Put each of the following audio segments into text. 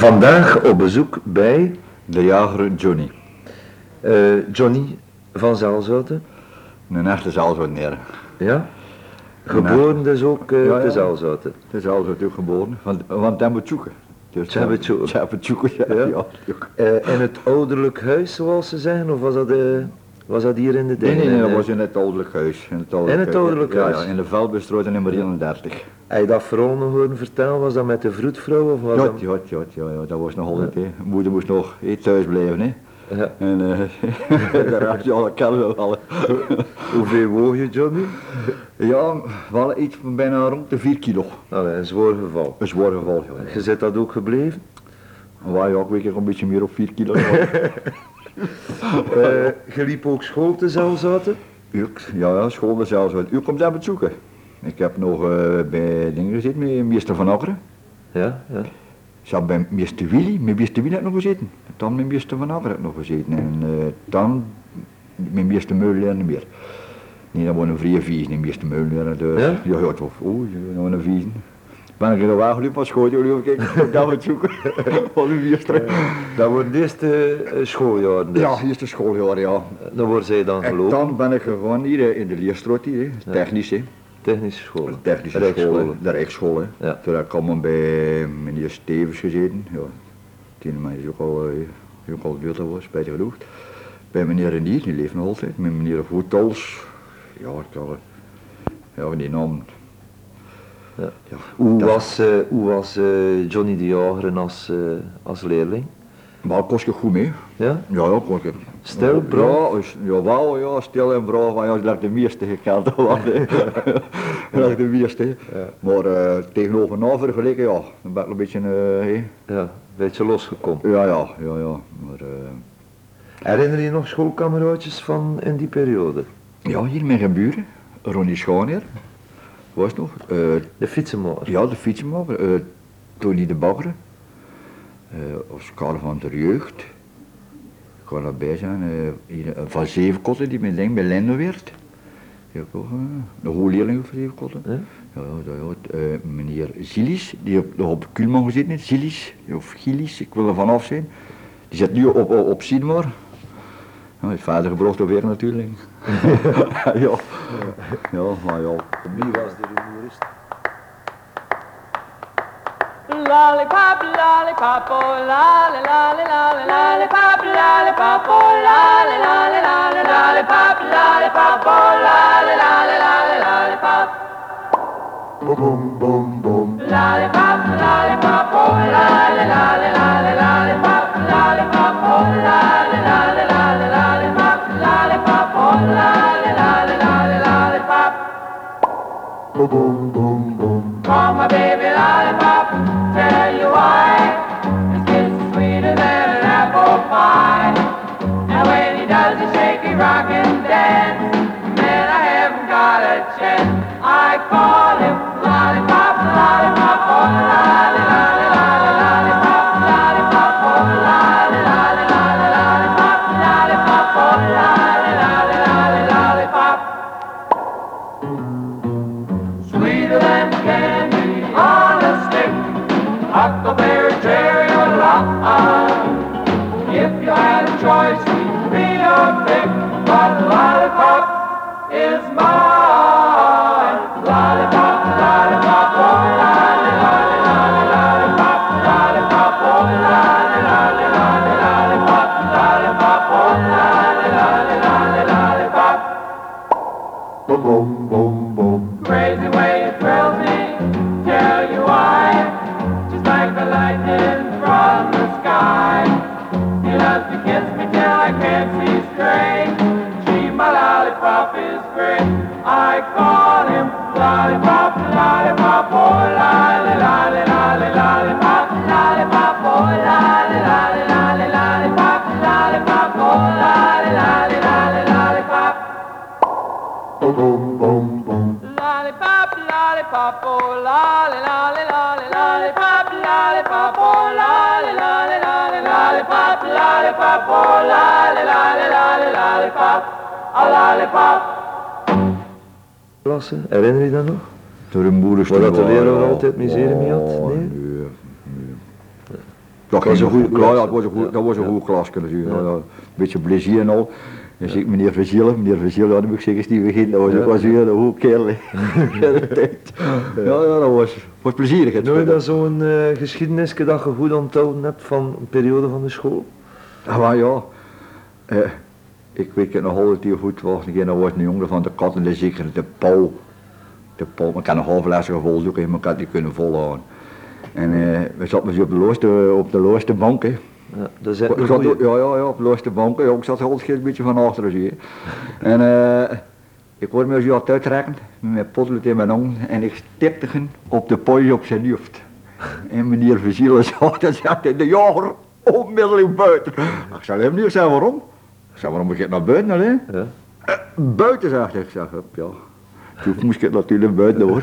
Vandaag op bezoek bij De jager Johnny. eh, Johnny van Zaalzouten. Een echte Zalzoutneer. Ja? Geboren dus ook eh, Ja, ja. te Zaalzouten. Is Zalzout ook geboren. Van, van Temmetjoeken. Dus, Temmetjoeken. Temmetjoeken, ja. Ja. ja. Eh, in het ouderlijk huis, zoals ze zeggen, of was dat, eh, was dat hier in de Nee, nee, nee, dat Eh, was in het ouderlijk huis. In het In het ouderlijk ja, huis? Ja, in de Velbestraat in nummer 31. Heb je dat vooral nog horen vertellen? Was dat met de vroedvrouw? Of was Ja, dat... ja, ja, ja, ja, dat was nog altijd, hè. Moeder moest nog eh, thuis blijven, hè. Ja. En eh daar had je al een kennen wel. Hoeveel woog je, Johnny? Ja, wel iets van bijna rond de 4 kilo. Allee, een zwaar geval. Een zwaar geval, ja. Je zit dat ook gebleven? Waar je ook weer een beetje meer op 4 kilo. Eh, je liep ook school te Zaalzouten? U, ja, ja, school zelfs uit. U komt daar bezoeken. Ik heb nog eh, bij dingen gezeten met meester Van Akkeren. Ja, ja. Ik zat bij meester Willy, met meester Willy heb ik nog gezeten. Dan met meester Van Akkeren heb ik nog gezeten. En eh, dan met meester Meulen niet meer. Nee, dat was een vrije vies, niet meester Meulen. Dus, Ja? ja, ja, toch. Oeh, dat was een vies. Ben ik in de wagen gelopen van schoot, jullie kijk, ik kom daar bezoeken. Van de. Dat wordt de eerste eh, schooljaar dus. Ja, de schooljaar, ja. Dan worden zij dan En gelopen. dan ben ik gewoon hier eh, in de leerstraat hier, hè. technisch hè. Technische school. De technische school, de Rijksschool. Hè. Ja. Toen heb ik allemaal bij meneer Stevens gezeten. Ja, die man is ook al, eh, ook al duur dat was, spijtig genoeg. Bij meneer Renier, die leeft nog altijd. Met meneer Voetals. Ja, ik kan, ja, die naam. Ja. Ja, Hoe dat- was, eh, hoe was eh, Johnny de Jager als, eh, als leerling? Maar kost je goed mee. Ja? Ja, ja, kost je. Stil, braaf? Ja, is, jawel, ja, stil en braaf. Maar ja, dat is de meeste gekend. Dat de meeste. Maar eh, tegenover na vergeleken, ja, dan ben ik een beetje. Ja, een beetje losgekomen. Ja, ja, ja, ja. Maar, Herinner je nog schoolkameraadjes van in die periode? ja, hier mijn buren, Ronnie Schaaneer, was nog. eh, De fietsenmaker. ja, de fietsenmaker, eh Tony de Bagger, eh Oscar van der Jeugd, ik kan erbij zijn, hier, van Zevenkotten, die met denk bij Lendo werd. Die heb ik ook, eh, een goede leerling van Zevenkotten. Ja? Ja, ja, ja, meneer Zilis, die op, nog op Kulman gezeten heeft, Zilis, of Gilis, ik wil er vanaf zijn. Die zit nu op, op, op. Ja, is vader gebracht alweer natuurlijk. ja. ja, maar ja. Wie was de humorist? Lollipop, lollipop, oh lolly, lolly, lolly, lollipop, lollipop, oh lolly, lolly, lolly, lollipop, lollipop, oh lolly, lolly, lolly, lollipop. Boom, boom, boom. Lollipop, lollipop, oh lolly, lolly, lolly, Boom, boom, boom. My baby lollipop, Klasse, herinner je dat nog? Door een boerenstoel. Waar dat de leraar altijd miserie mee had? Oh, Nee? Dat was een goede klas. dat was een, goede klas. Ja. ja. Een beetje plezier en al. En zie ik meneer Verzielen, meneer Verzielen, ja, dat moet ik zeggen, Steven Gint, dat was Ja. wel zeer een goede kerel. Ja, ja, dat was, was plezierig. het Nooit dat zo'n eh geschiedenisje dat je goed onthouden hebt van een periode van de school? Ah, maar ja, eh, ik weet het nog altijd heel goed was. Een keer dat was een jongen van de katten, de zeker de Paul. De Paul, maar ik kan een halve les vol zoeken, maar ik had niet kunnen volhouden. En eh, we zaten dus op de looste, op de looste bank. Hè. Ja, dat zat, goeie. ja, ja, ja, op de looste bank. Ja, ik zat altijd een beetje van achteren. Zie je. En eh, ik hoorde me zo uit uitrekken, met mijn potlood in mijn handen, en ik stipte hem op de pooi op zijn hoofd. En meneer Verzielen zag dat zegt de jager onmiddellijk buiten. Ik zei hem niet, zei waarom? Ik zei waarom moet je naar buiten alleen? Ja. Buiten zegt hij, ik zeg ja. Toen moest ik natuurlijk buiten hoor.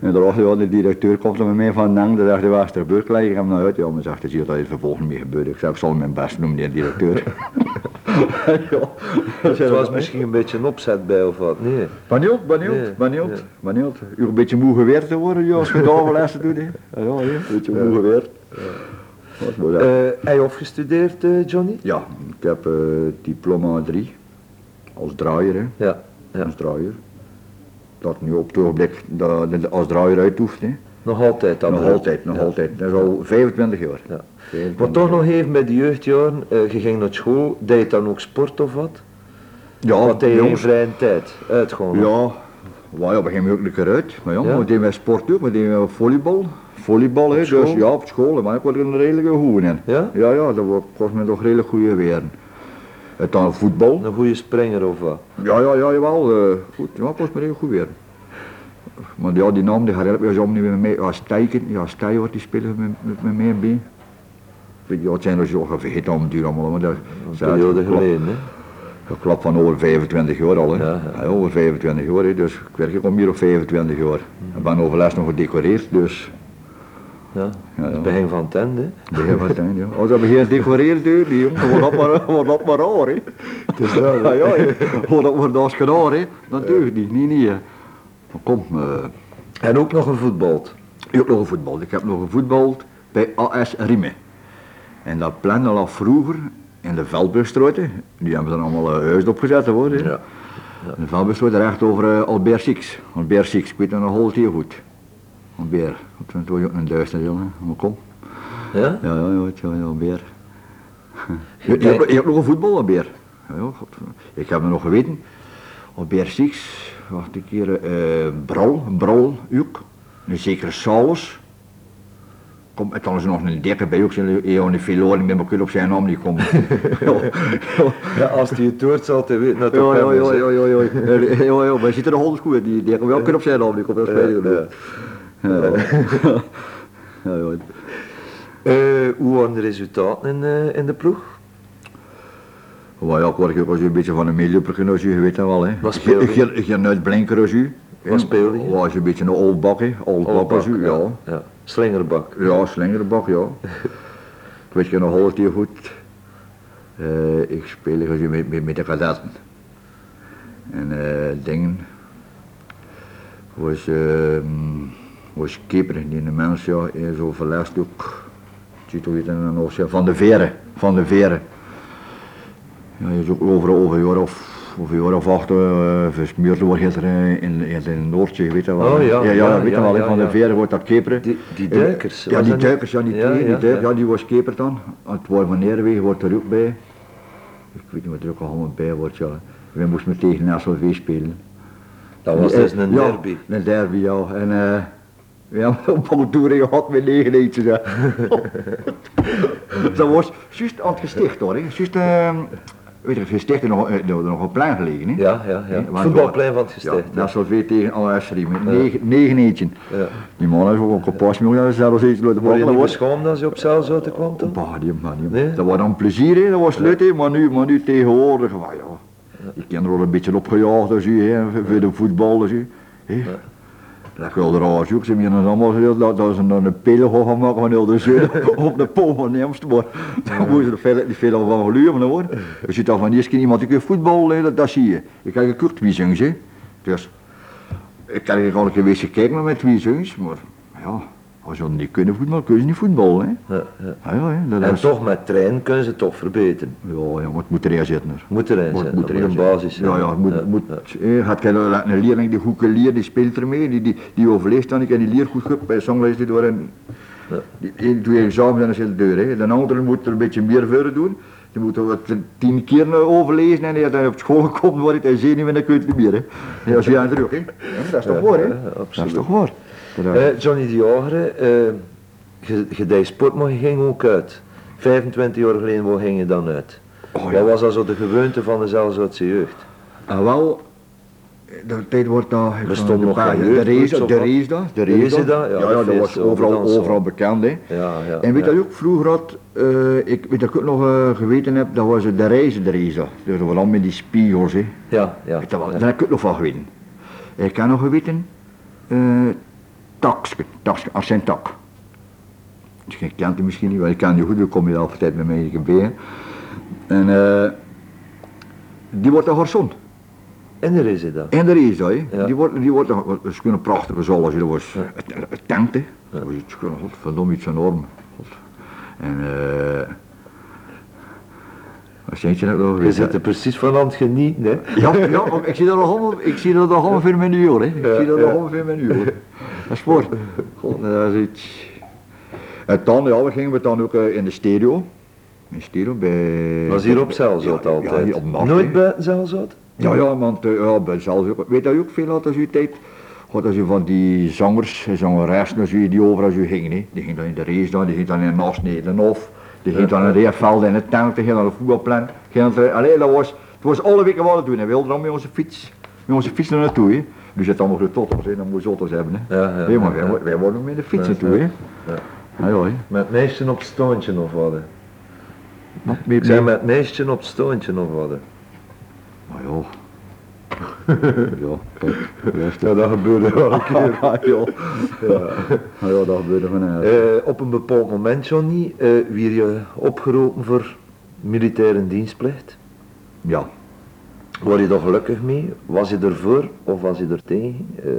En daarachter ja, de directeur komt er met mij van Nang, daar dacht hij, waar is er gebeurd? Ik hem naar uit. Ja, maar zegt hij, zie je dat het vervolgens mee gebeurt. Ik zeg, ik zal mijn best doen, meneer directeur. ja. Het was misschien een beetje een opzet bij of wat? Nee. Benieuwd, benieuwd, Nee, benieuwd, ja. benieuwd. U een beetje moe gewerkt te worden, ja, als je dagenlessen doet. Hè. Ja, ja, een beetje moe moet dat? Eh, heb je afgestudeerd, eh, Johnny? Ja, ik heb eh, diploma 3 als draaier, hè. Ja. ja. als draaier. Dat nu op het ogenblik dat als draaier uit hoeft. Hè. Nog altijd dan? Nog altijd, nog Ja. altijd. Dat is al 25 jaar. Ja. 25 Maar toch jaar. nog even bij de jeugdjaren, eh, je ging naar school, deed je dan ook sport of wat? Ja, wat deed je in vrije tijd? Uitgaan? Ja, well, ja, we gingen ook lekker uit. Maar ja, Ja. we deden wij sport ook, we deden volleybal. Volleybal, hè, dus ja, op school, maar ik word er een redelijke goede in. Ja? Ja, ja, dat wa- kost me toch redelijk goede weer. En dan voetbal. Een goede springer of wat? Ja, ja, ja, jawel. eh, goed, ja, kost me redelijk goed weer. Maar ja, die naam die gaat helpen je niet met mij. Ja, Stijken, ja, Stij wordt die spelen met, met, met niet, ja, het zijn er zo vergeten om duur allemaal, maar dat Een periode geleden, hè? Geklap van over 25 jaar al, hè. Ja, ja. over 25 jaar, hè. dus ik werk ook al meer dan 25 jaar. Ik ben overlast nog gedecoreerd, dus Ja. Ja, ja. Het begin van het einde, hè? begin van het einde, ja. Als dat begint decoreerd duurt, die jongen, wordt dat maar, wordt dat maar raar, hè. is dat, ja, ja, wordt dat wordt als gedaan, hè. Dat deugt niet, niet, niet. Maar kom, eh, En ook nog een voetbald. ik heb nog gevoetbald. Ik heb nog gevoetbald bij AS Riemen. En dat plan al vroeger in de Veldbrugstraat. Die hebben ze dan allemaal uh, huis opgezet hoor. hè. Ja. De Veldbrugstraat recht over uh, Albert Six. Albert Six, ik weet het nog altijd heel goed. Albert, dat was ook een duister jongen, maar kom. Ja? Ja, ja, ja, ja, ja Albert. Je, je, hebt, je hebt nog een voetbal, Albert. Ja, ja, god. Ik heb me nog geweten. Albert Six, wacht een keer, eh Brol, Brol, ook. Een zekere Saulus. Kom, en dan is er nog een dikke bij ook, zijn Eon Filoren, met mijn op zijn naam niet komen. ja, ja. Ja, als hij het hoort, zal hij weten dat het Ja, op ja, ja, ja, ja, ja, ja, ja, ja, maar zit er nog goed in, die, die hebben wel kunnen op zijn naam, die komt wel spelen. Ja. Eh, hoe waren de resultaten in, eh, in de ploeg? Maar ja, ik je een beetje van een meelooper als je weet dat wel hè. Wat je? Ik ga nooit blinker als u. Wat speel je? Was een beetje een oldbak hè, oldbak als u, ja. ja. Slingerbak. Ja, slingerbak, ja. ik weet je nog altijd heel goed. Eh, ik speel als met, met, met de kadetten. En eh dingen was, ehm was keeper, die de mens, ja, is zo verlest ook. Ziet hoe je het in een van de veren, van de veren. Ja, je is ook over, over een jaar of, over een jaar of acht uh, versmeerd er eh, in, in, in het Noordje, weet je wel. Oh, ja, ja, ja, ja, weet je ja, wel, ja, van ja. de veren wordt dat keperen. Die, die duikers. Ja, was die duikers, ja, die Ja, twee, die ja, duikers, ja. ja, die was keper dan. Het wordt van Neerwegen wordt er ook bij. Ik weet niet wat er ook allemaal bij wordt, ja. We moesten tegen SLV spelen. Dat was Eh, dus een ja, derby. Een derby, ja. En eh we hebben een Bontoering gehad met negen ja. dat was juist aan het gesticht hoor, hè. Juist, ehm weet je, het gesticht er nog, eh, er nog een plein gelegen, hè. Ja, ja, ja. Maar Voetbalplein van het Ja, gesticht. Ja, SLV tegen AS Riemen, negen, negen eentjes. ja. Die man heeft ook een kapot, maar ja, zelfs iets laten Word je niet beschaamd als je op zelf zo te kwam toen? Bah, die man, die Nee? Dat was dan plezier, hè. dat was leuk, hè. maar, nu, maar nu tegenwoordig, maar ja, die kinderen worden een beetje opgejaagd, dus, hè, voor de voetbal. Dus, hè. Dat wel raar, zoek ze meer dan allemaal gezegd dat, dat ze dan een pille gaan maken van heel de zin op de pool van Nemst, maar daar moeten ze er veel, niet veel van geluren hoor. Je ziet al van eerst keer iemand die kan voetballen, dat, dat zie je. Ik heb gekurt wie zingt, hè. Dus, ik kan eigenlijk al een keer wezen kijken met wie maar ja, Als ze niet kunnen voetballen, kunnen ze niet voetballen. Hè? Ja, ja. Ja, ja, hè, dat En is- toch met trainen kunnen ze het toch verbeteren. Ja, ja, het moet erin zitten. er. Moet erin zitten, moet moet een basis zijn. Ja, ja, het moet, Ja, moet, gaat geen, een leerling die goed leren, die speelt ermee, die, die, die overleeft dan, ik en die leert goed goed bij zanglijsten door en Ja. die één, twee examens en dan zit de deur. Hè. De andere moet er een beetje meer voor doen. Die moet wat tien keer overlezen en als hij op school komt, wordt hij zenuwen en dan kun je het niet meer. Hè. Ja, als je aan terug, hè. Dat is toch waar, hè? Dat is toch waar. Dat, eh, Johnny de Jagere, eh, deed sport, maar je ging ook uit. 25 jaar geleden, waar ging je dan uit? Oh, ja. Wat was dat zo de gewoonte van de Zelzoutse jeugd? En wel, de tijd wordt daar... Er stond de nog geen De race, de race daar. De race race daar. ja, Ja, ja, de dat was overal, overal bekend, hè. Ja, ja. En weet dat ook, vroeger had, eh, ik weet dat ik ook nog geweten heb, dat was de reizen, de reizen. Dus vooral met die spiegels, hè. Ja, ja. Weet ja. Daar heb ik ook nog van geweten. Ik heb nog geweten, takske, takske, als zijn tak. Dus je kent hem misschien niet, maar ik ken je goed, dan kom je altijd met mij in gebeuren. En eh, die wordt een garçon. En er is het dan. En de race, hè. Ja. Die wordt, die wordt, een- is een prachtige zal als je dat was. Ja. Het, het tankt, hè. Dat was iets, godverdomme, iets enorm. God. En eh... Wat zei je nou nog? Je zit er precies van aan het genieten, hè. Ja, ja, ik zie dat nog allemaal, ik zie dat nog ongeveer met een uur, hè. Ik zie dat nog ongeveer met een uur. Dat is sport. God, dat is iets. En dan, ja, we gingen we dan ook eh, in de stereo. In de stereo bij... Was hier op Zelzout Ja, ja, altijd? hier op nacht, Nooit hè. buiten Zelzout? Ja, ja, want uh, ja, bij weet dat je ook veel had als u tijd, God, als u van die zangers, en zangeressen, als u die overal als u ging, hè. die ging dan in de race dan, die ging dan in Naast Nederlandhof, die ging dan in de Reerveld in het tank, die ging naar de voetbalplan, ging dan, allee, dat was, het was alle weken wat we doen, en we wilden dan met onze fiets, met onze fiets er naartoe, hè. Dus het allemaal goed tot was, hè, dan moest je auto's hebben, hè. Ja, ja, Nee, maar ja, wij, wij worden met de fiets naartoe, ja. hè. Hè. Met meisje op stoontje of wat? Met, met, zei met, met meisje op stoontje of wat? maar ja. ja, kijk, luister. Ja, dat gebeurde wel een keer. Ja, ja. Ja, ja, dat gebeurde van. Eh, op een bepaald moment, Johnny, werd je opgeroepen voor militaire dienstplicht. Ja. Word je er gelukkig mee? Was je ervoor of was je er tegen? Eh,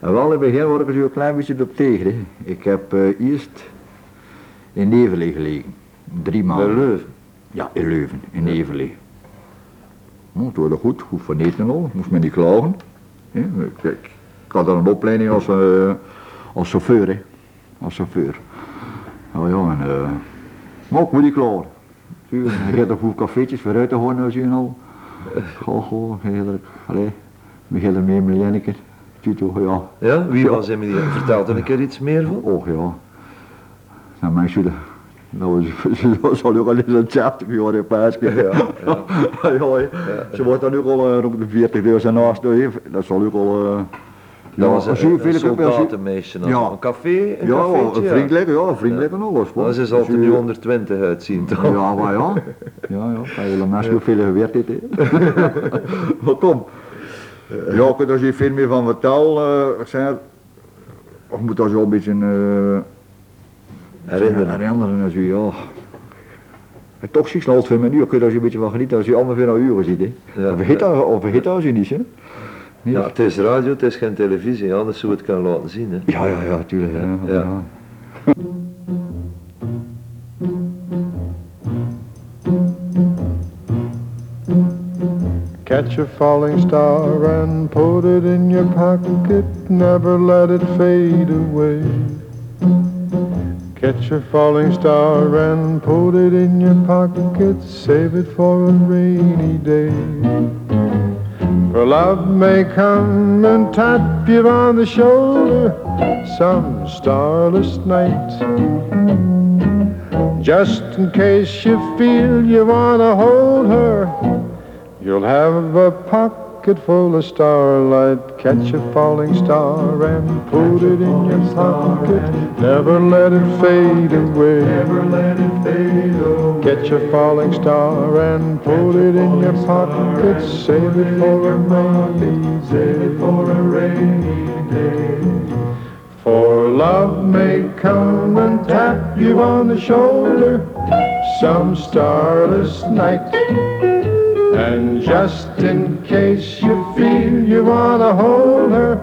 En wel in het begin word ik er zo een klein beetje op tegen. Hè. Ik heb eh, eerst in Nevelen gelegen. Drie maanden. Leuven. Ja, in Leuven, in Nevelen. Nou, het wordt goed, goed van eten en al. Moest me niet klagen. Hè. Ik, ik, ik had dan een opleiding als, eh, als chauffeur. Hè. Als chauffeur. Ja, ja, en, eh, maar ik moet niet klagen. Je gaat toch goed cafeetjes vooruit te horen als je al. Goh, goh, heerlijk. Allee, begin mee met Jenneke. Tito, ja. Ja, wie was hem? die- Vertel er een keer iets meer van. Och ja. Nou mensen, dat was, dat zal ook al in een 70 jaar in Paaske. Ja, ja. Ze wordt dan ook al eh, rond de 40 dus en naast, dat zal ook al... eh, Dat ja, was een, een, ik zie- soldatenmeisje. Ja. Een café, een Ja, cafeetje, een vriendelijk, ja, een vriendelijk en alles. Maar ze zal Dus, er nu eh, 120 uitzien, toch? Ja, maar ja. Ja, ja. De mensen ook veel gewerkt heeft, hè. maar kom. Ja, ik kan er hier veel meer van vertellen. eh, ik zei, ik moet dat zo een beetje... eh, Herinneren. Herinneren als u, ja. Het toch zich snel voor mij nu, kun je daar een beetje van genieten als je allemaal weer naar uren ziet, hè. Ja, Of vergeet dat, of vergeet dat als je niet, hè. Niet? Ja, het is radio, het is geen televisie, anders zou het kunnen laten zien. Hè. ja, ja, ja, tuurlijk. Ja, Ja. ja. Catch a falling star and put it in your pocket, never let it fade away. Catch a falling star and put it in your pocket, save it for a rainy day. For love may come and tap you on the shoulder some starless night. Just in case you feel you wanna hold her, You'll have a pocket full of starlight. Catch a falling star and put it in your pocket. Never let it fade away. Never let it fade away. Catch a falling star and put it in your pocket. Save it for a rainy day. For a rainy day. For love may come and tap you on the shoulder some starless night. And just in case you feel you wanna hold her,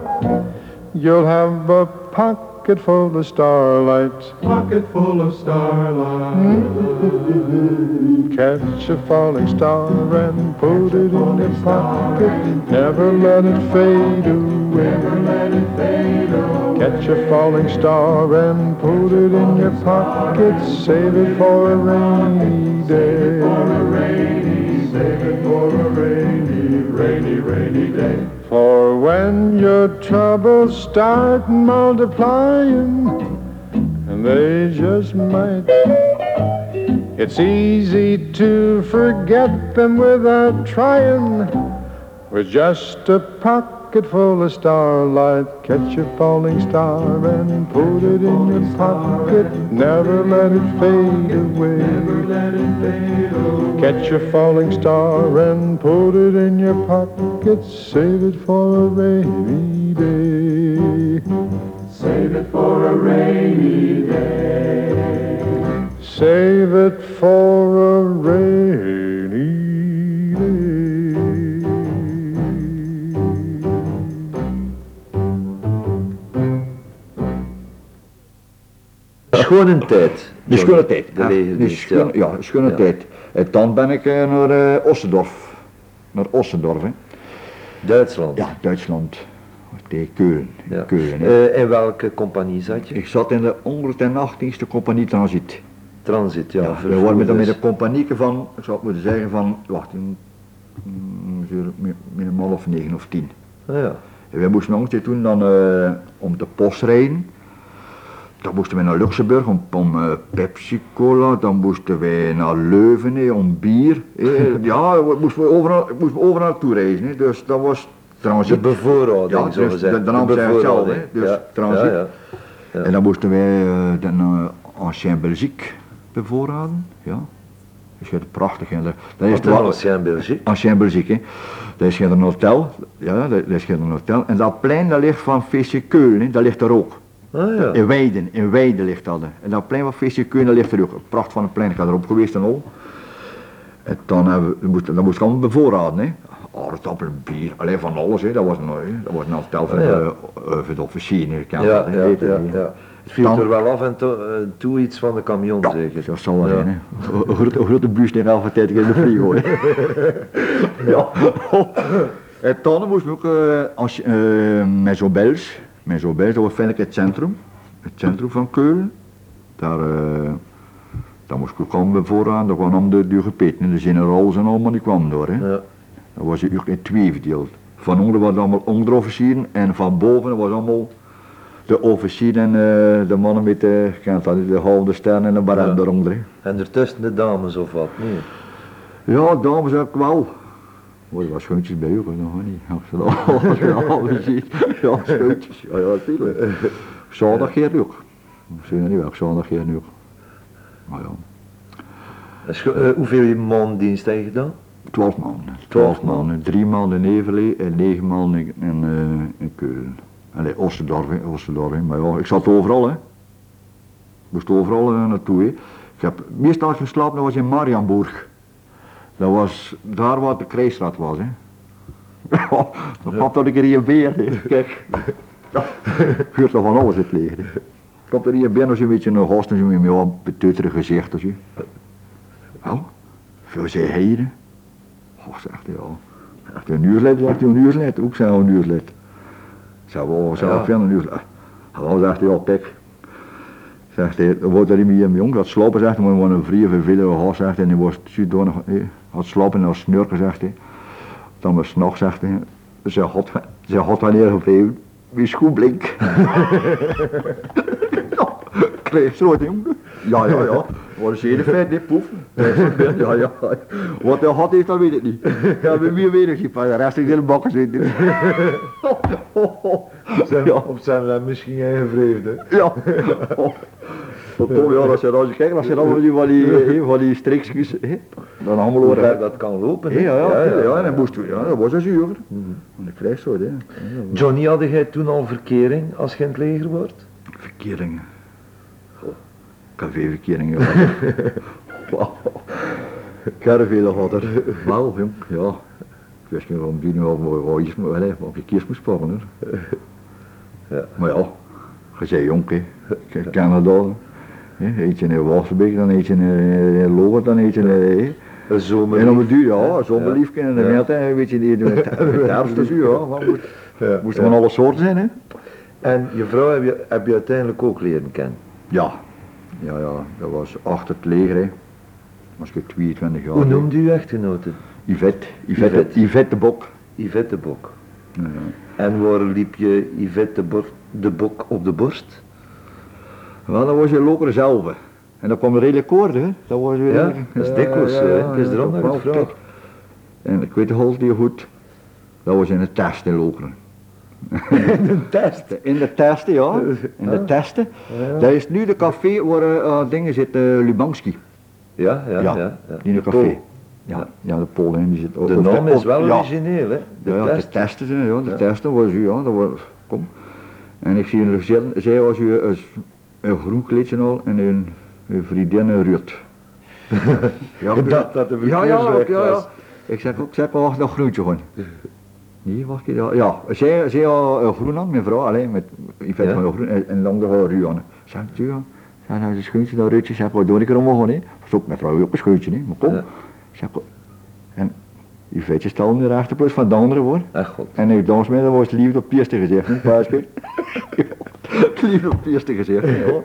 you'll have a pocket full of starlight. Pocket full of starlight. Hmm? Catch a falling star and put it in your pocket. Never let it fade away. Never Let it fade away. Catch a falling star and put it in your pocket. Save it for a rainy day. For a rainy, rainy, rainy day. For when your troubles start multiplying, and they just might, it's easy to forget them without trying. With just a pocket full of starlight, catch a falling star and put it in your pocket. Never let it fade away. Let it fade away. Catch a falling star and put it in your pocket. Save it for a rainy day. Save it for a rainy day. Save it for a rainy Schone tijd. De schone tijd. De ja, legerdienst, de schone, ja. de schone Ja. tijd. En dan ben ik eh, naar eh, Ossendorf. Naar Ossendorf, hè. Duitsland. Ja, Duitsland. Tegen Keulen. Ja. Keulen. Eh, in welke compagnie zat je? ik zat in de 118e compagnie Transit. Transit, ja. Ja, we waren met, dus. een compagnieke van, ik zou het moeten zeggen van, wacht, een, mm, minimaal of negen of tien. Ah, ja. En wij moesten nog toen dan eh, om de post rijden. Dan moesten we naar Luxemburg om, om eh, Pepsi Cola, dan moesten wij naar Leuven om bier. hè. ja, we moesten we overal, moesten we overal naartoe reizen. Dus dat was De transit. bevoorrading, Ja, zo dus gezegd. de- de naam zegt zelf, hè. Dus ja. transit. Ja, ja. Ja. En dan moesten wij uh, de uh, Ancien Belgique bevoorraden. Ja. Je hebt prachtig. En dat dat is de in België? Ancien Belgique. hè. Dat is een hotel. Ja, dat is een hotel. En dat plein dat ligt van VC Keulen, hè, dat ligt er ook. Ah ja. In Weiden, in Weiden ligt dat. En dat plein van VC Keulen dat ligt er ook. Een pracht van een plein. Ik had erop geweest en al. En dan, hebben we, dan moest, dan moest ik allemaal bevoorraden. Hè. Aardappelen, bier, alleen van alles. Hè. Dat was een, hè. dat was een hotel voor, Ah, ja. de, eh, de kent Ja, ja, ja. Het viel Dan- er wel af en toe, eh, toe iets van de camion, Ja, zeker. dat zal wel Ja. zijn. hè. Een grote- grote buus in elke tijd in de frigo. ja. En dan moesten we ook uh, als, uh, met zo'n Bels. Bels, dat was feitelijk het centrum. Het centrum van Keulen. Daar, eh daar moest ik ook allemaal vooraan. Daar kwamen de, de gepeten. De generaals en allemaal, die kwamen door. Hè. Ja. Dat was ook in twee verdeeld. Van onder was allemaal onderofficieren en van boven was allemaal de officier en eh, de mannen met de, kent dat, de halve ster en de baret Ja. eronder. hè. En ertussen de dames of wat? Nee. Ja, dames ook wel. Er was schoentjes bij u, nog niet. Als je dat als je dat al ziet. Ja, schoentjes. Ja, ja, natuurlijk. Zondag keer ook. Misschien niet wel, zondag keer nu ook. Maar ja, eh, hoeveel maanddienst heb je gedaan? twaalf maanden. Twaalf maanden. Drie maanden in Everlee en negen maanden in, in, eh, in Keulen. Allee, Oosterdorf. Maar ja, ik zat overal, hè. Ik moest overal eh, naartoe, hè. Ik heb meestal geslapen, dat was in Marianburg. Dat was daar waar de krijgsraad was, hè. Ja, dan dat ik er hier weer, hè. Kijk. Ja, je er van alles het hè. Komt er hier binnen als je een beetje een host en zo met een betutterig gezicht, als je. Oh, veel zei Oh, zegt hij, ja. Zegt hij, een uurslid, zegt hij, een uurslid. Ook zijn we een uurslid. Zeg, wel, zeg, Ja. ja. veel een uurslid. Hallo, zegt hij, ja, kijk. Zegt hij, er wordt er niet meer jong, dat slopen, zegt hij, maar een vrije vervelende gast, zegt hij, en die was zodanig, eh, had slopen en had snurken, zegt hij. Dan was nog, zegt hij, ze had, ze had wanneer gevreven, wie schoen blink. ja, kreeg zo, jongen. Ja, ja, ja. Wat is hier feit, dit poef. Ja, ja. Wat hij had heeft, dat weet ik niet. Ja, wie weet ik niet, maar de rest is in de bakken zitten. Ja. Op zijn misschien eigen vreemde. Ja. Tot Tom, ja, als je, als je kijkt, als je dan van die, van die, eh, van die streekjes, dan allemaal Hoe horen. ver dat kan lopen. Ja, hè? ja, ja, ja, en dan moest ja, dat was een zuur. En ik krijg zo, hè. Johnny, had jij toen al verkering als je in het leger wordt? Verkeringen. Café-verkeringen, ja. Wauw. Ik heb er er. Wel, jong, ja. Ik wist niet waarom die nu al wat iets op je kies moest pakken, hoor. Ja. Maar ja, Je zei jonk, hè. Ik ken dat al. hè. Eet je in Wassenbeek, dan eet je in, eh, in Loger, dan eet je in... eh. En op het duur, ja, zo'n liefje en de winter, weet je, met het herfst dus, ja. maar moest- Ja, Moesten ja. van alle soorten zijn, hè. En je vrouw heb je, heb je uiteindelijk ook leren kennen. Ja. Ja, ja, dat was achter het leger, hè. Was ik 22 jaar. Hoe noemde u echtgenote? Yvette, Yvette, Yvette. Yvette de Bok. Yvette de Bok. Ja, ja. En waar liep je Yvette de, de Bok op de borst? Wel, dat was je loker zelf. En dat kwam redelijk koord, hè. Dat was weer... Ja, dat is dikwijls. Het is erom dat ik het vraag. kijk. En ik weet nog die goed. Dat was in de test in Lokeren. In een test. In de testen, ja. In de testen. Dat is nu de café waar eh, dingen zit, eh Lubanski. Ja, ja, ja. Ja, ja. Die in de De café. Pool. Ja, ja, de Polen, die zit ook. De naam is wel origineel, hè? De ja, test. de testen, zijn, ja, de testen was u, ja, dat was, kom. En ik zie er zitten, zij was u een, een groen kleedje al en een, een vriendin een Ruud. ja, Dat- dat de ja, ja, ja, ja. Ik zeg ook, zeg, wacht nog groentje gewoon. Nee, wacht even, ja, ja, zij, zij had een groen aan, mijn vrouw, alleen met, ik vind Ja. van een groen en, en lang de ruw aan. Zeg ik, ja, zeg, nou, een schoentje, dat Ruudje, zeg, wat doe ik er om gewoon, hè. Pas op, mijn vrouw ook een schoentje, hè, maar kom. Ja. Zeg, en die vetje stelde de rechterpoort van de andere hoor. Ach god. En ik dans met, dat was het liefde op hè, Paaske. Het op het eerste gezicht, ja.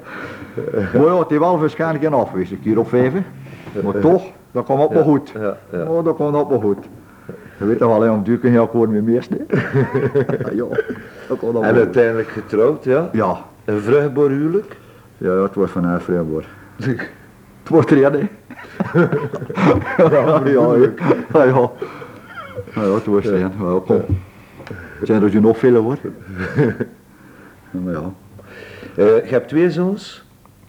Maar ja, het is wel waarschijnlijk een afwissing, hier op vijf. Maar toch, dat kwam op wel goed. Ja, ja. Oh, dat kwam op wel goed. Je weet toch wel, om duur kun je akkoord met meest, hè. ja, dat op En uiteindelijk getrouwd, ja? Ja, Een vruchtbaar huwelijk? ja, het was van haar vrijboor. Het wordt er, hè. ja, ja, ja, ja, ja. Ja, ja, het was er, ja. Welkom. Zijn er je nog veel hoor. Ja, ja. Eh, je hebt twee zoons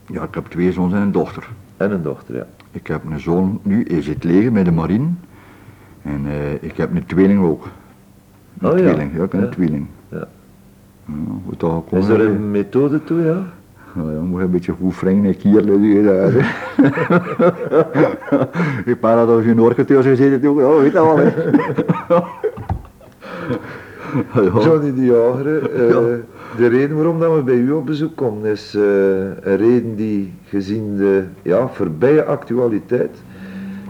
ja, ik heb twee zoons en een dochter. en een dochter, ja. Ik heb een zoon, nu is het leger met de marine. En eh, ik heb een tweeling ook. Een Oh ja. tweeling, ja, ik heb een Ja. tweeling. Ja. Ja, dat Is er een methode toe, ja? Nou ja, moet je een beetje goed wringen die daar, hè. Ik paar had als je in Orketeur gezeten toen, oh, weet dat wel hè. ja. Johnny de Jager, eh, Ja. De reden waarom dat we bij u op bezoek komen is eh, een reden die gezien de ja, voorbije actualiteit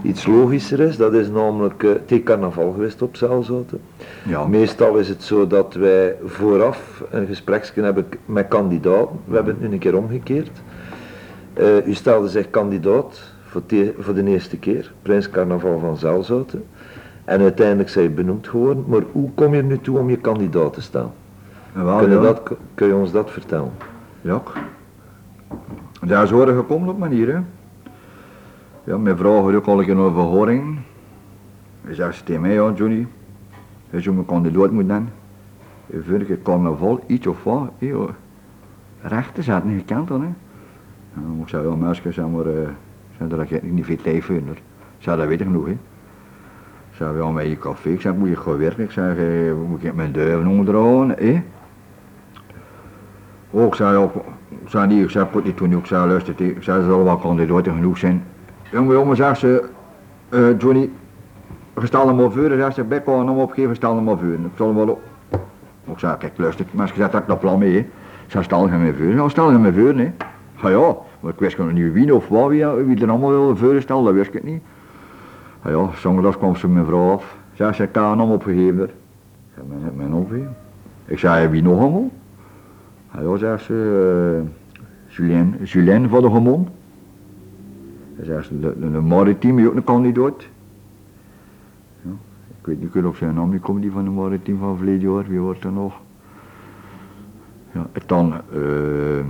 iets logischer is. Dat is namelijk uh, het carnaval geweest op Zelzoten. Ja. Meestal is het zo dat wij vooraf een gespreksje hebben met kandidaten. We hebben het nu een keer omgekeerd. Eh, u stelde zich kandidaat voor, voor de eerste keer, Prins Carnaval van Zelzoten. En uiteindelijk zijn je benoemd geworden. Maar hoe kom je er nu toe om je kandidaat te staan? Wel, kun, je ja. dat, kun je ons dat vertellen? Ja. Daar is horen gekomen op manier, hè. Ja, mijn vrouw had ook al een keer een verhoring. Hij zegt tegen mij, ja Johnny, hij zou mijn kandidaat moeten dan. Je vindt ik carnaval, iets of wat, hé, hoor. rechten zaten niet gekend dan, hè. En dan ik zeggen, ja meisje, zeg maar, eh, zeg, daar heb ik niet veel tijd voor. Ik zei, dat weet ik genoeg, hè. Ik zei, ja, met je café, ik zeg, moet je gaan werken? Ik zeg, eh, moet ik mijn duiven onderhouden, hè. Oh, ik zei, ik zei niet, ik zei, put niet toen, ik zei, luister, ik zei, er zullen wel kandidaten genoeg zijn. Jongen, jongen, zegt ze, eh, Johnny, je stelt hem maar voor, en zegt ze, bek kan hem opgeven, stel hem maar voor. Ik zal hem wel op. Ik zei, kijk, luister, maar ze zegt, dat ik dat plan mee. Ik zei, stel hem maar voor. Ja, stel hem maar voor, hè. Ja, ja, maar ik wist nog niet wie of wat, wie, wie er allemaal wilde voorstellen, dat wist ik niet. Ja, ja, zondags kwam ze mijn vrouw af. Zei ze, ik kan hem opgegeven. Ik zei, mijn, mijn opgegeven. Ik zei, wie nog allemaal? Ja, zegt ze, Julien, Julien van de Gemon. Hij zegt ze, de, de, de Maritiem ook een kandidaat. Ja, ik weet niet of zijn naam niet komt, die van de Maritiem van verleden jaar, wie wordt er nog? Ja, en dan uh,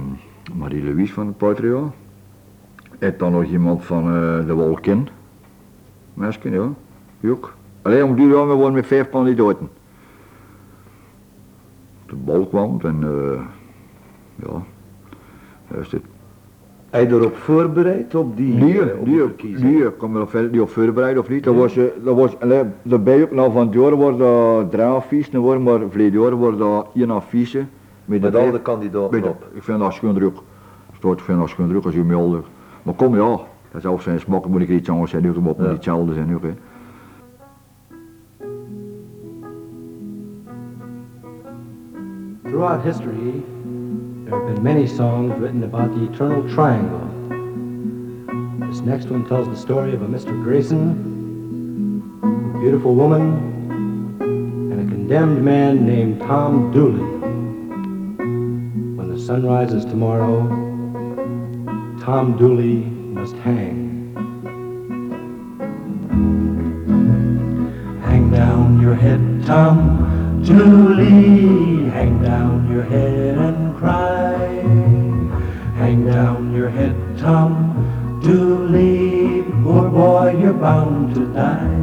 Marie-Louise van het Patria. En dan nog iemand van uh, de Wolken. Mensen, ja, die ook. Alleen om die jaar, we worden met vijf kandidaten. De bal kwam en uh, ja, is het. Heb je erop voorbereid op die, Nee, eh, op die nee, ik kom er verder niet op voorbereid of niet. Dat was, eh, dat was, allee, daarbij ook nou van het jaar wordt dat drie affiches worden, maar verleden jaar wordt dat één affiche. Met de al de kandidaten op. Ik vind dat schoon druk. Stoot, ik vind dat schoon druk als je meldt. Maar kom ja, dat zou zijn smaken moet ik iets anders zijn, ook op Ja. niet hetzelfde zijn ook. Hè. Throughout history, There have been many songs written about the eternal triangle. This next one tells the story of a Mr. Grayson, a beautiful woman, and a condemned man named Tom Dooley. When the sun rises tomorrow, Tom Dooley must hang. Hang down your head, Tom Dooley. Hang down your head head, Tom Dooley. Poor boy, you're bound to die.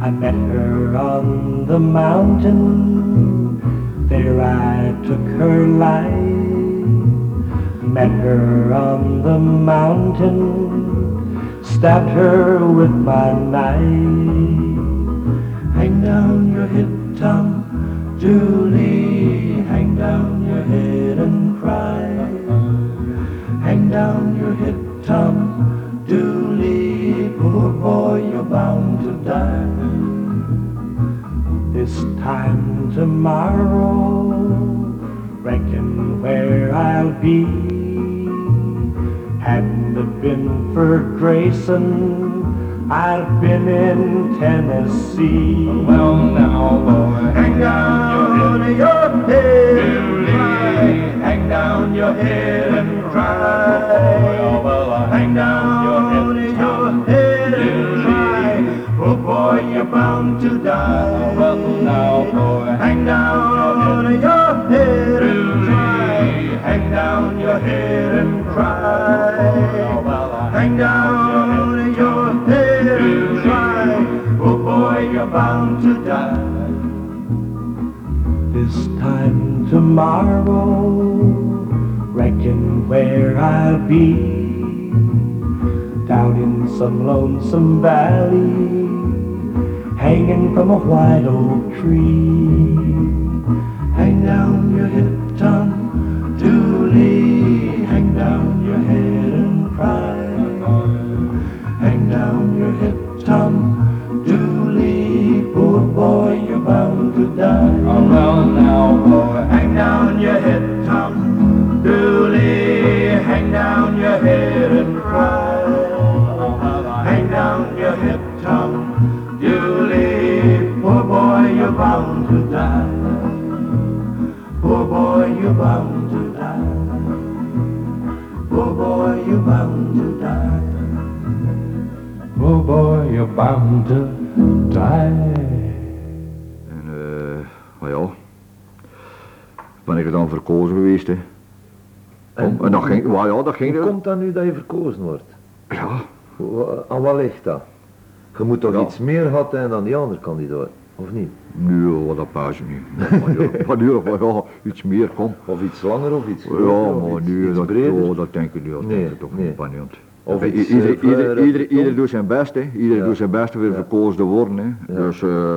I met her on the mountain. There I took her life. Met her on the mountain. Stabbed her with my knife. Hang down your head, Tom Julie, Hang down down your head, Tom Dooley. Poor boy, you're bound to die. This time tomorrow, reckon where I'll be. Hadn't it been for Grayson, I'd been in Tennessee. Well, now, boy, hang down your head. Hang down your head and cry. Oh, well I oh, oh, Hang down your head and cry. Oh boy, you're bound to die. Well, now, boy, hang down your head and cry. Hang down your head and cry. Well I Hang down your head and cry. Oh boy, you're bound to die. This time tomorrow, where I'll be. Down in some lonesome valley, hanging from a white oak tree. Die. En eh, maar ja, ben ik er dan verkozen geweest, hè. En en dat ging, well, ja, dat ging Hoe er. komt dat nu dat je verkozen wordt? Ja, Aan wat ligt dat? Je moet toch Ja. iets meer gehad hebben dan die andere kandidaat, of niet? nu, wat dat paas niet. Maar ja, maar nu, maar ja, iets meer, kom. Of iets langer of iets Ja, maar iets, nu, iets dat, ja, dat denk ik niet, dat Nee, denk ik toch nee. niet. Of iets, ieder, eh, ieder, ieder, ieder doet zijn best, hè. Ieder Ja. doet zijn best om weer Ja. verkozen te worden, hè. Ja. Dus, eh,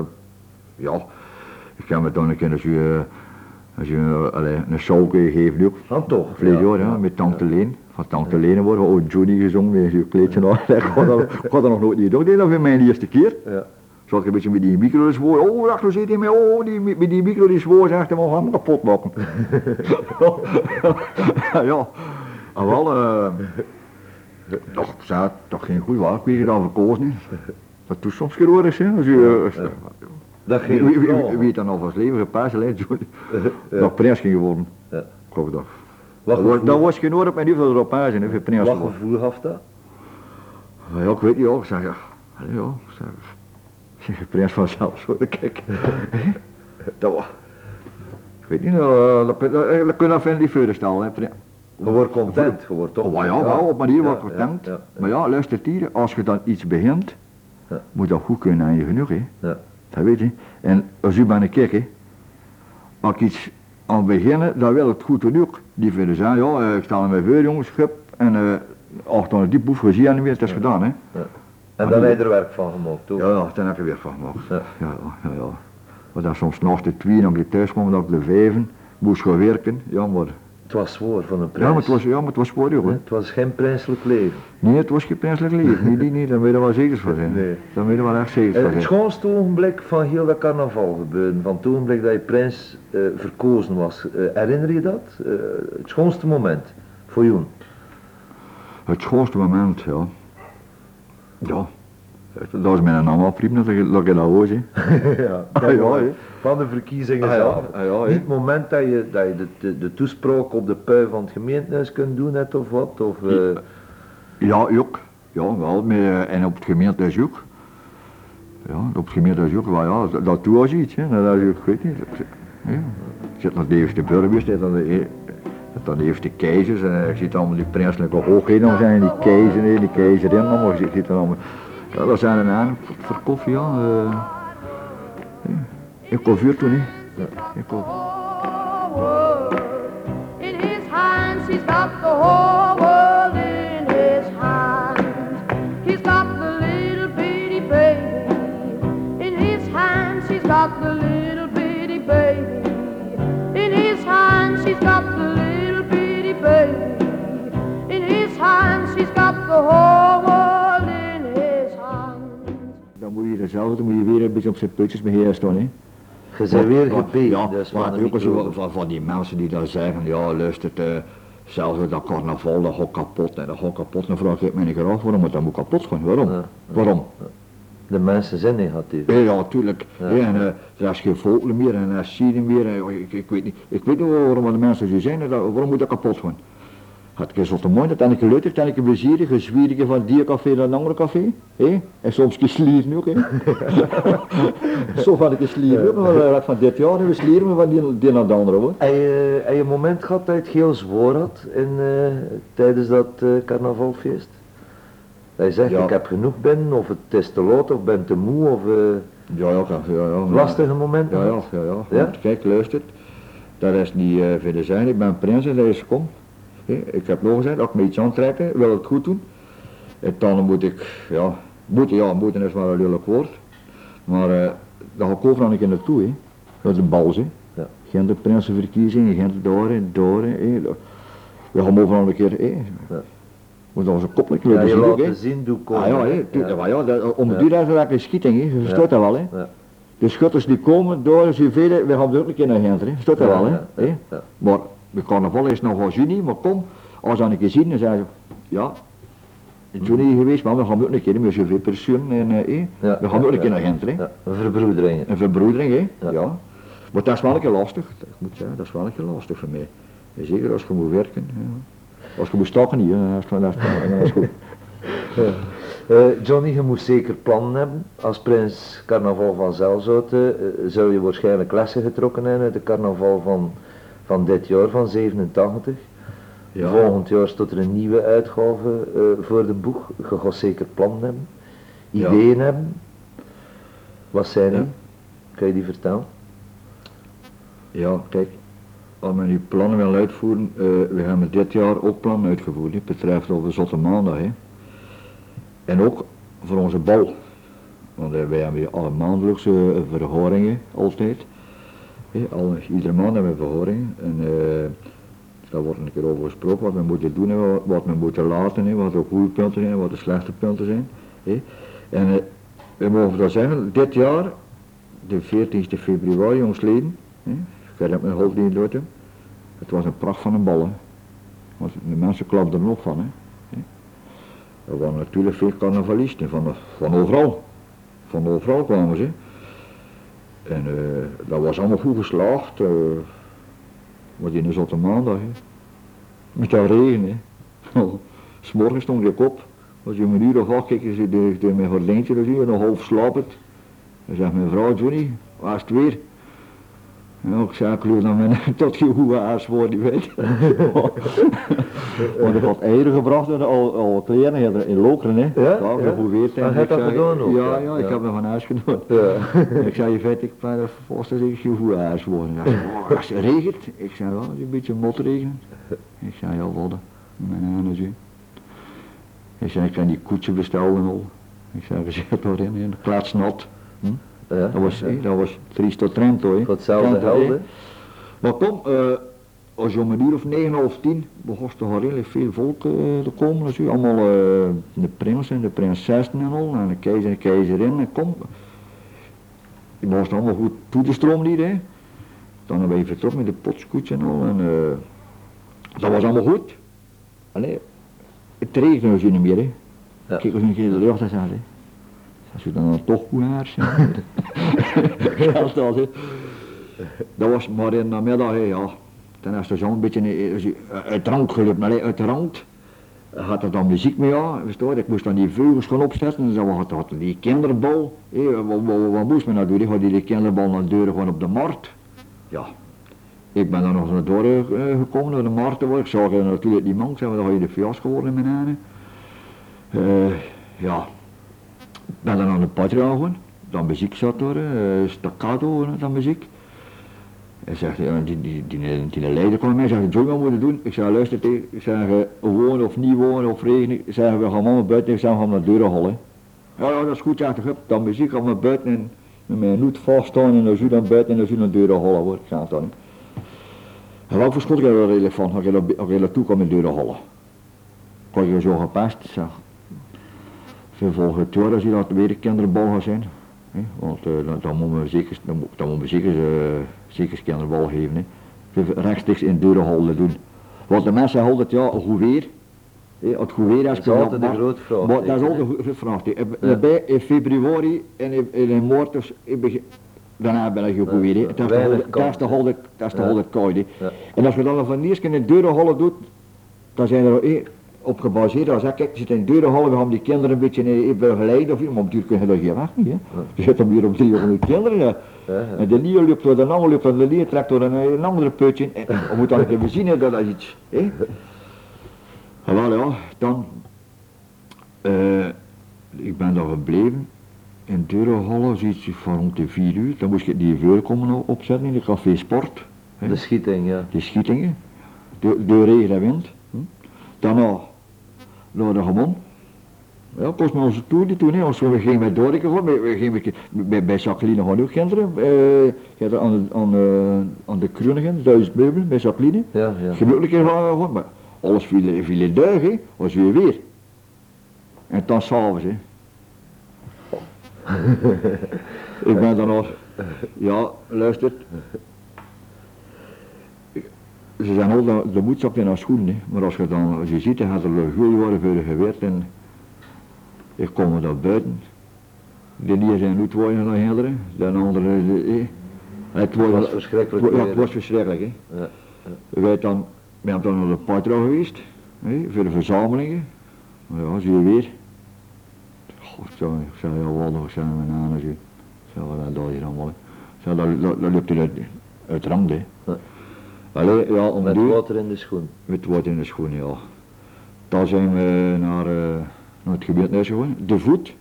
ja, ik kan me dan een keer als je, als je uh, allee, een show geeft nu ook. Dan toch? Vorig jaar, ja, met Tante Leen. Van Tante Leen worden, oh Johnny gezongen met zijn kleedje aan. Ik had dat, nog nooit niet gedaan, dat was mijn eerste keer. Ja. Zat ik een beetje met die micro zwoer, oh achter zit hij met, oh die, met die micro die zwoer zegt hem, we gaan hem kapot maken. ja, en wel, eh, toch, zei, toch geen goed waar, ik weet je dan verkozen is. Dat doet soms gewoon eens, hè, als je, Dat wie, ging wie, wie, wie het dan al van zijn leven gepaasd heeft, Johnny, Ja. dat prins ging geworden. Ja. Geloof dat. Wat Dat was, dat was geen oor op mijn niveau erop aan, hè, voor prins Wat geworden. gevoel gaf dat? Ja, ik weet niet, ja, ik zeg, ja, allee, ja, ik zeg, zeg, prins vanzelf, zo, kijk. dat was, ik weet niet, uh, dat, dat, dat kun je even niet verder stellen, hè, prins. Je wordt content, je wordt toch... Oh, ja, wel, op manier Ja, wat content. ja, ja, Maar ja, luister hier, als je dan iets begint, Ja. moet dat goed kunnen aan je genoeg, hè. Ja. Dat weet je. En als u bij een kijk, hè, als ik iets aan het beginnen, dan wil het goed genoeg. Die vinden zijn, ja, eh, ik sta met veel jongens, schip, en uh, dan die boef gezien en niet meer, het is gedaan, hè. En dan heb je er werk van gemaakt, toch? Ja, ja, dan heb je weer van gemaakt. Ja. Ja, ja, ja. Maar dan soms nachts de twee, dan je thuis kwam, dan op de vijven, moest gaan werken, ja, maar was zwaar van een. Ja, maar het was, ja, maar het was hoor. Het was geen prinselijk leven. Nee, het was geen prinselijk leven. Nee, die niet, daar weet je wel zeker van zijn. Nee. Daar weet je wel echt zeker Eh, van het zijn. schoonste ogenblik van heel dat carnaval gebeurde, van het ogenblik dat je prins eh, verkozen was, eh, herinner je dat? Eh, het schoonste moment voor jou? Het schoonste moment, ja. Ja. Dat was mijn naam opriep, dat ik dat hoor, ja, Ah, ja. Van de verkiezingen Ah, ja, zelf. ah, ja, hè. Niet het moment dat je, dat je de, de, de toespraak op de pui van het gemeentehuis kunt doen, net of wat? Of, eh, Ja, ook. Ja, wel, met, eh, en op het gemeentehuis ook. Ja, op het gemeentehuis ook, wel ja, dat, doe als iets, hè. Dat, is- ik weet niet. Ja. Ik zit nog de eerste burgemeester, dan de, dan de eerste keizers, en ik zie allemaal die prinselijke hoogheden om zijn, die keizer, hè, die keizerin, allemaal, zit er allemaal. Ja, dat zijn er aan voor, voor koffie, ja. eh. ja. Ik kon vuur toen, hè. Ik kon. In his hands, he's got the whole world in his hands. He's got the little bitty baby. In his hands, he's got the little bitty baby. In his hands, he's got the little bitty baby. In his hands, he's got the whole world in his hands. Dan moet je dezelfde, dan moet je weer een beetje op zijn putjes mee staan, hè. Je bent weer gebeten, Ja, dus maar ook van, van die mensen die dan zeggen, ja luister, uh, zelfs dat carnaval, dat gaat kapot en dat gaat kapot. Dan vraag ik me niet af, waarom het dan moet kapot gaan? Waarom? Ja. Waarom? De mensen zijn negatief. Ja, ja, tuurlijk. Ja. Ja, en uh, er is geen vogel meer en er is meer. En, ik, ik, weet niet, ik weet niet waarom de mensen zo zijn, en dat, waarom moet dat kapot gaan? Het is zo te mooi, dat ik gelukkig, dat ik plezierig, een zwierige van die café naar een andere café. hè? En soms een slieren ook. Hè? Zo had ik een slieren ook, maar van dit jaar hebben we slieren van die, die naar de andere hoor. Heb je, een moment gehad dat je het heel zwaar had in, eh, tijdens dat eh, carnavalfeest? Dat je zegt, Ja. ik heb genoeg binnen, of het is te laat, of ben te moe, of eh, Ja, ja, ja, lastige momenten? Ja, ja, ja, ja. Ja? Kijk, luister. Dat is niet uh, verder zijn. Ik ben prins en dat is kom. Ik heb nog gezegd, als ik me iets aantrekken, wil het goed doen. En dan moet ik, ja, moeten, ja, moeten is maar een lelijk woord. Maar uh, daar ga ik overal een keer naartoe, hè. Dat is een bals, hè. Ja. Geen de prinsenverkiezingen, geen de door, door, hè. We gaan overal een keer, hè. Ja. Moet onze koppelijk Ja, willen je zien ook, hè. laten zien, doe komen. Ah ja, hè. Ja. ja, dat, om Ja. die reden is een schieting, hè. Je verstaat dat wel, hè. Ja. De schutters die komen door zoveel, we gaan ook een keer naar Gent, hè. Verstaat dat Ja, wel, hè. ja, ja. Maar de carnaval is nog wel juni, maar kom, als dan een keer zien, dan zeggen ze, ja, in juni geweest, maar we gaan ook een keer met zoveel personen en eh. Ja, we gaan ja, ook een keer naar Gent, hè. Ja, een verbroedering. Een verbroedering, hè. Ja. Maar dat is wel een keer lastig, ik moet zeggen, dat is wel een keer lastig voor mij. Zeker als je moet werken. Als je moet stakken niet, hè, het goed. Eh, Johnny, je moet zeker plannen hebben. Als prins carnaval van Zelzouten eh, zou je waarschijnlijk lessen getrokken hebben uit de carnaval van, van dit jaar, van 87. Ja. Volgend jaar staat er een nieuwe uitgave eh, voor de boeg. Je gaat zeker plannen hebben, Ja. ideeën hebben. Wat zijn die? Ja. Kan je die vertellen? Ja, kijk, als men die plannen wil uitvoeren, eh, we hebben dit jaar ook plannen uitgevoerd, het betreft over Zotte Maandag. Hè. En ook voor onze bal. Want eh, wij hebben hier alle maandelijkse verhoringen altijd. Al, iedere maand hebben we verhoringen. En eh, daar wordt een keer over gesproken wat we moeten doen en wat, we moeten laten. Hè, wat de goede punten zijn wat de slechte punten zijn. En eh, we mogen dat zeggen, dit jaar, de 14 februari, jongsleden, ik heb mijn niet door. Het was een pracht van een bal. Hè. Want de mensen klapten er nog van. Er waren natuurlijk veel carnavalisten van, van overal. Van overal kwamen ze. En eh, dat was allemaal goed geslaagd. eh maar die is op maandag. Met dat regen. Hè. S'morgens stond ik op. Als je om een uur of acht keek, ze de, de, mijn gordijntje dus hier, nog half slapend. Dan zegt mijn vrouw, Johnny, waar is het weer? Ik geloof dat men tot je hoe wordt, die weet. Want ik had eieren gebracht en al, al kleren in Lokeren, hè. Ja, ja, Ah, je hebt dat gedaan ook, Ja, ja, ik heb dat van huis gedaan. Ja. ik zei, je weet, ik ben er dat ik je hoe oh, als het regent, ik zei, wel, een beetje motregen. Ik zei, ja, wat? Nee, nee. Ik zei, ik kan die koetsje bestellen en al. Ik zei, we zitten erin, in de klaatsnat. Ja. Dat was, hè, dat was Tristo Trento, hè. Hetzelfde hè? Maar kom, eh, als je om een uur of negen, half tien, begon er al redelijk veel volk eh, te komen. Dus, allemaal eh, de prinsen, de prinsessen en al, en de keizer en de keizerin. En kom. Die was allemaal goed toe te stromen hier, hè. Dan hebben we vertrokken met de potskoets en al. En, eh, dat was allemaal goed. Allee, het regende dus niet meer, hè. Ja. Kijk eens een keer de lucht hè. Als je dan toch goed haar dat, hè. Dat was maar in de middag, hè, ja. Ten de zon beetje eh, uit rand gelopen, uit de rand. Had er dan muziek mee, je? Ik moest dan die vleugels gaan opzetten, dus dan had, had die kinderbal, hè, wat, wat, wat moest men nou doen? Ik had die, kinderbal naar de deur gewoon op de markt. Ja, ik ben dan nog naar door eh, gekomen, naar de markt. Ik zag natuurlijk die man, zei, maar dan ga je de fiasco worden in mijn. Eh, ja, ben dan aan de patria gegaan, dan muziek zat er, eh, staccato, eh, dan muziek. Hij zegt, ja, die, die, die, die, die leider kwam mij en zegt, Joey, wat moet je doen? Ik zei, luister tegen, ik zeg, eh, wonen of niet wonen of regenen. Ik zeg, we gaan allemaal buiten, ik zeg, we gaan naar de deuren halen. Ja, ja, dat is goed, ja, ik dan muziek, gaan we buiten en met mijn hoed vaststaan en dan zo dan buiten en dan zo naar de deuren halen, hoor. Ik zeg, dan. En wat verschot ik er redelijk van, als je naartoe kwam in de deuren. Ik had je zo gepast, zeg. Ze volgen het jaar als je dat weer de kinderbal gaat zijn. hè, Want eh, dan, moeten we zeker, dan, moet- dan moeten we zeker, eh, zeker kinderbal geven. Hè. Rechtstreeks in deurenhallen doen. Want de mensen zeggen altijd, ja, goed weer. hè, Het goed weer is Dat is altijd een groot vraag. Maar dat is altijd een groot vraag. Bij in februari en in, in, dus daarna ben je goed weer. Het Dat is toch kans. altijd, dat is toch Ja. altijd koud. hè. Ja. En als je dan van de keer in de doet, dan zijn er op gebaseerd. Als ik kijk, je zit in de deurenhallen, we gaan die kinderen een beetje eh, begeleiden of maar natuurlijk kun je dat geen weg niet. Hè. Je zit hem hier op 300 kinderen. hè. En de lier loopt door de ander loopt door de lier trekt door een, een andere putje. En we moeten dan even zien hè, dat is iets. Hè. En wel ja, dan, eh, ik ben daar gebleven. In Deurenhallen zoiets van rond de 4 uur. Dan moest je die veur komen opzetten in de café Sport. hè De schieting, ja. die schietingen, door, door regen en wind. Hm. Daarna naar de Gemon. Ja, kost me onze toer die toen, hè. Als we gingen met gewoon, we, we gingen met- bij, bij Jacqueline gewoon ook kinderen. Eh, hebt aan, de- aan, eh, aan de Krunigen, duizend meubelen, bij Jacqueline. Ja, ja. Waren we gewoon, maar alles viel, viel in duig, hè. Was weer weer. En dan s'avonds, hè. Ik ben dan nog, ja, luister. Ze zijn al, de, de zat in haar schoenen, hè. maar als je dan, als je ziet, dan gaat er een gul worden voor de geweerd en ik kom er dan buiten. De die zijn nu twee naar de andere, eh, eh. Het was verschrikkelijk ja, het was verschrikkelijk, hè. Ja, We zijn dan, we zijn dan naar de Patra geweest, hè, voor de verzamelingen. Maar ja, zie je weer. God, zo, ik zei, ja, wat nog zijn mijn zie. Ik zei, wat dat hier allemaal. Ik zei, dat, dat, dat loopt uit, uit rand, hè. Allee, ja, om Met duur, water in de schoen. met wat in de schoenen, ja. Dan zijn we naar, eh, naar het gebeurtenis gegaan, de voet.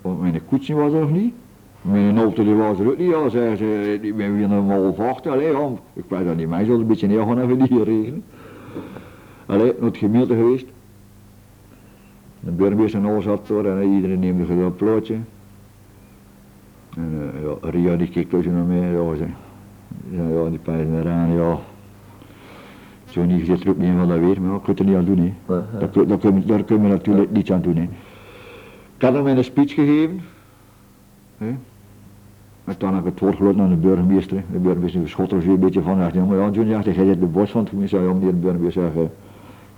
Want mijn koetsje was er nog niet. Mijn auto die was er ook niet, ja, zeggen ze, die ben weer nog half acht, allee, ja, ik weet dat niet, mij zal een beetje neer gaan even die regen. Allee, naar het gemeente geweest. De burgemeester en alles zat door en iedereen neemt een plaatje. En eh, ja, Ria die ook zo naar mij, ja, ze, ja, die pijzen eraan, ja. Zo niet zit er ook niet in van dat weer, maar ik kan er niet aan doen, hè. Ja, ja. Daar, kun- daar, kunnen we- daar kunnen we natuurlijk niets aan doen. Hè. Ik had hem een speech gegeven. Hè. En toen heb ik het woord gelopen aan de burgemeester. hè. De burgemeester schot er een beetje van. Hij zei, maar ja, John, ja, jij zit de bos van het gemeente. Ja, meneer de burgemeester, zeg, eh,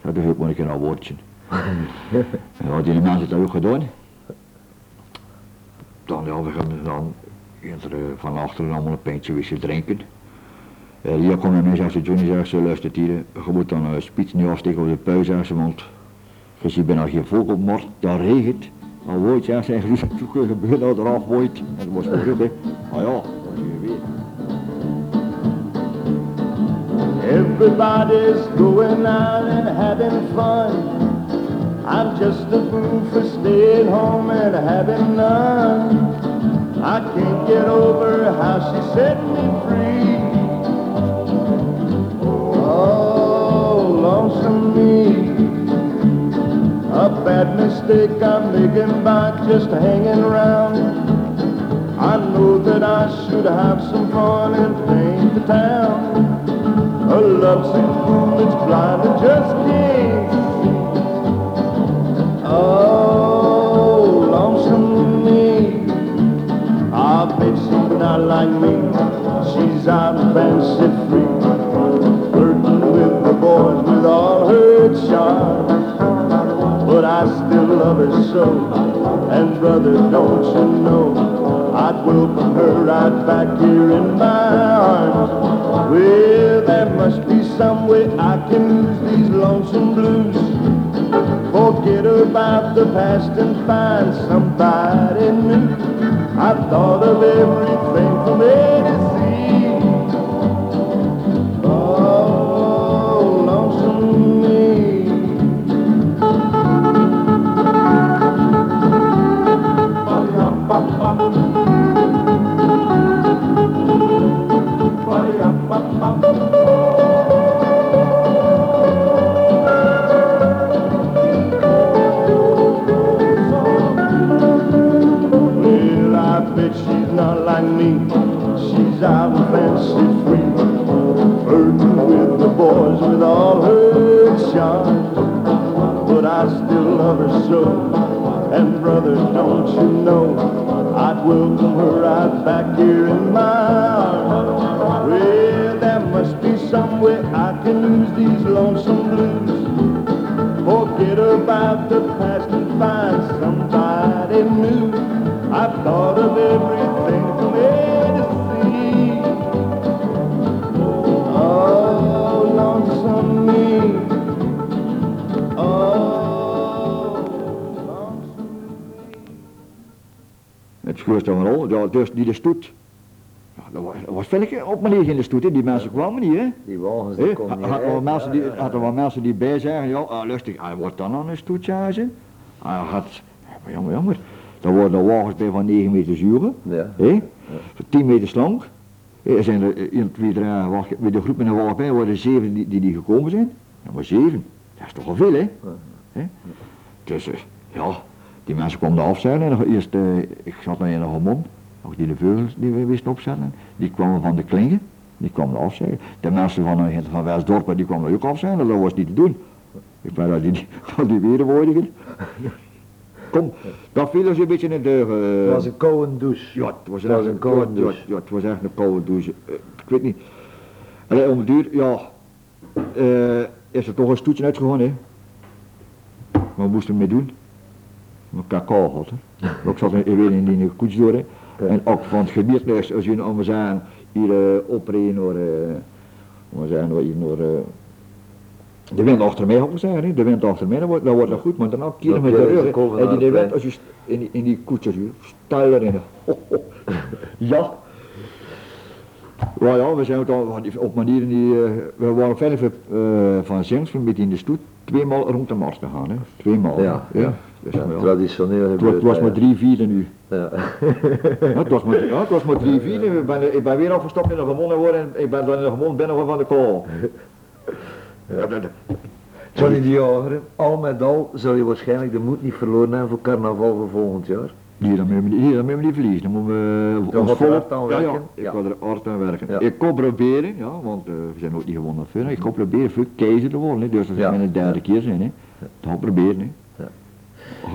ja, dat heb ik maar een keer een woordje. ja, die man heeft dat ook gedaan. Dan, ja, we gaan dan eh, van achteren allemaal een pintje wisten drinken. Uh, hier komt naar mij, zegt ze, Johnny, zegt ze, luister hier, je moet dan een spits niet afsteken op de pui, zegt ze, want je ziet bijna geen volk op markt, daar regent. Dan wooit, ja, toen kun je gebeuren dat er afwooit. En dat was gelukt, hè. Maar ja, dat zie je weer. Everybody's going out and having fun. I'm just a fool for staying home and having none. I can't get over how she set me free. A bad mistake I'm making by just hanging around. I know that I should have some fun and paint the town. A lovesick fool that's blind and just can't see. Oh, lonesome me. I've bet she's not like me. She's out fancy free. But I still love her so. And brother, don't you know, I'd welcome her right back here in my arms. Well, there must be some way I can lose these lonesome blues. Forget about the past and find somebody new. I've thought of everything from A Well, right back here in my die de stoet. Ja, dat was, veel op manier in de stoet, hè. die mensen kwamen niet, hè. Die wagens, die kon niet Had er mensen die, had er wel mensen die bij zeggen, ja, ah, lustig, hij wordt dan aan een stoet, zeggen ze. Hij had, jammer, jammer, dan worden er wagens bij van 9 meter zuren, Ja. hè, 10 meter lang. Er zijn er eh, 1, 2, 3, wacht, bij de groep met een wagen bij worden 7 die, die, die gekomen zijn. Ja, maar 7, dat is toch al veel, hè. hè? Dus, eh, ja, die mensen kwamen er afzeilen. En eerst, eh, ik zat dan in een mond, nog die de vleugels die we wisten opzetten. Die kwamen van de klingen, die kwamen afzeilen. De mensen van, van Westdorp, die kwamen ook afzeilen, dat was niet te doen. Ik ben dat die, al die weerwoordigen. Kom, dat viel ons een beetje in de deur. eh. Het was een koude douche. Ja, het was, Het was echt een koude ja, douche. Ja, het was echt een koude douche. Eh, ik weet niet. En om het duur, ja, eh, is er toch een stoetje uitgegaan, hè. Moesten we mee doen? Een cacao had, hè. Ik zat in, weer in die koets door, hè. En ook van het gebied, als je om zeggen, hier opreden naar, uh, we hier naar, uh, de wind achter mij, ik zeggen. De wind achter mij, dan wordt, dan wordt dat goed, maar met de keer rug. de hè. En die, wind, als je in die, in die koets, als je stijl erin. Ja. Ja, ja, we zijn ook al op manieren die, uh, we waren verder uh, van Zinsven met in de stoet, tweemaal rond de mars gegaan, hè. Tweemaal. Ja, hè. ja. Dus, Ja, ja. traditioneel Het was, het was maar drie vierde nu. Ja. Het, was maar, ja, het was maar drie vierde. Ik ben, ik ben weer afgestapt in de gewonnen worden en ik ben dan in de gewonnen binnen van de kool. Ja, Johnny de Jager, al met al zul je waarschijnlijk de moed niet verloren hebben voor carnaval voor volgend jaar. Hier, dan moeten we, niet- hier, dan moeten we niet verliezen. Dan moeten we Dan ons volop... hard aan ja, ja, werken. ik ga er hard aan werken. Ja. Ik kon proberen, ja, want eh, we zijn ook niet gewonnen verder. Ik kon proberen voor keizer te worden, hè. dus dat zou mijn derde keer zijn. Hè. Dat ga ik proberen. Hè.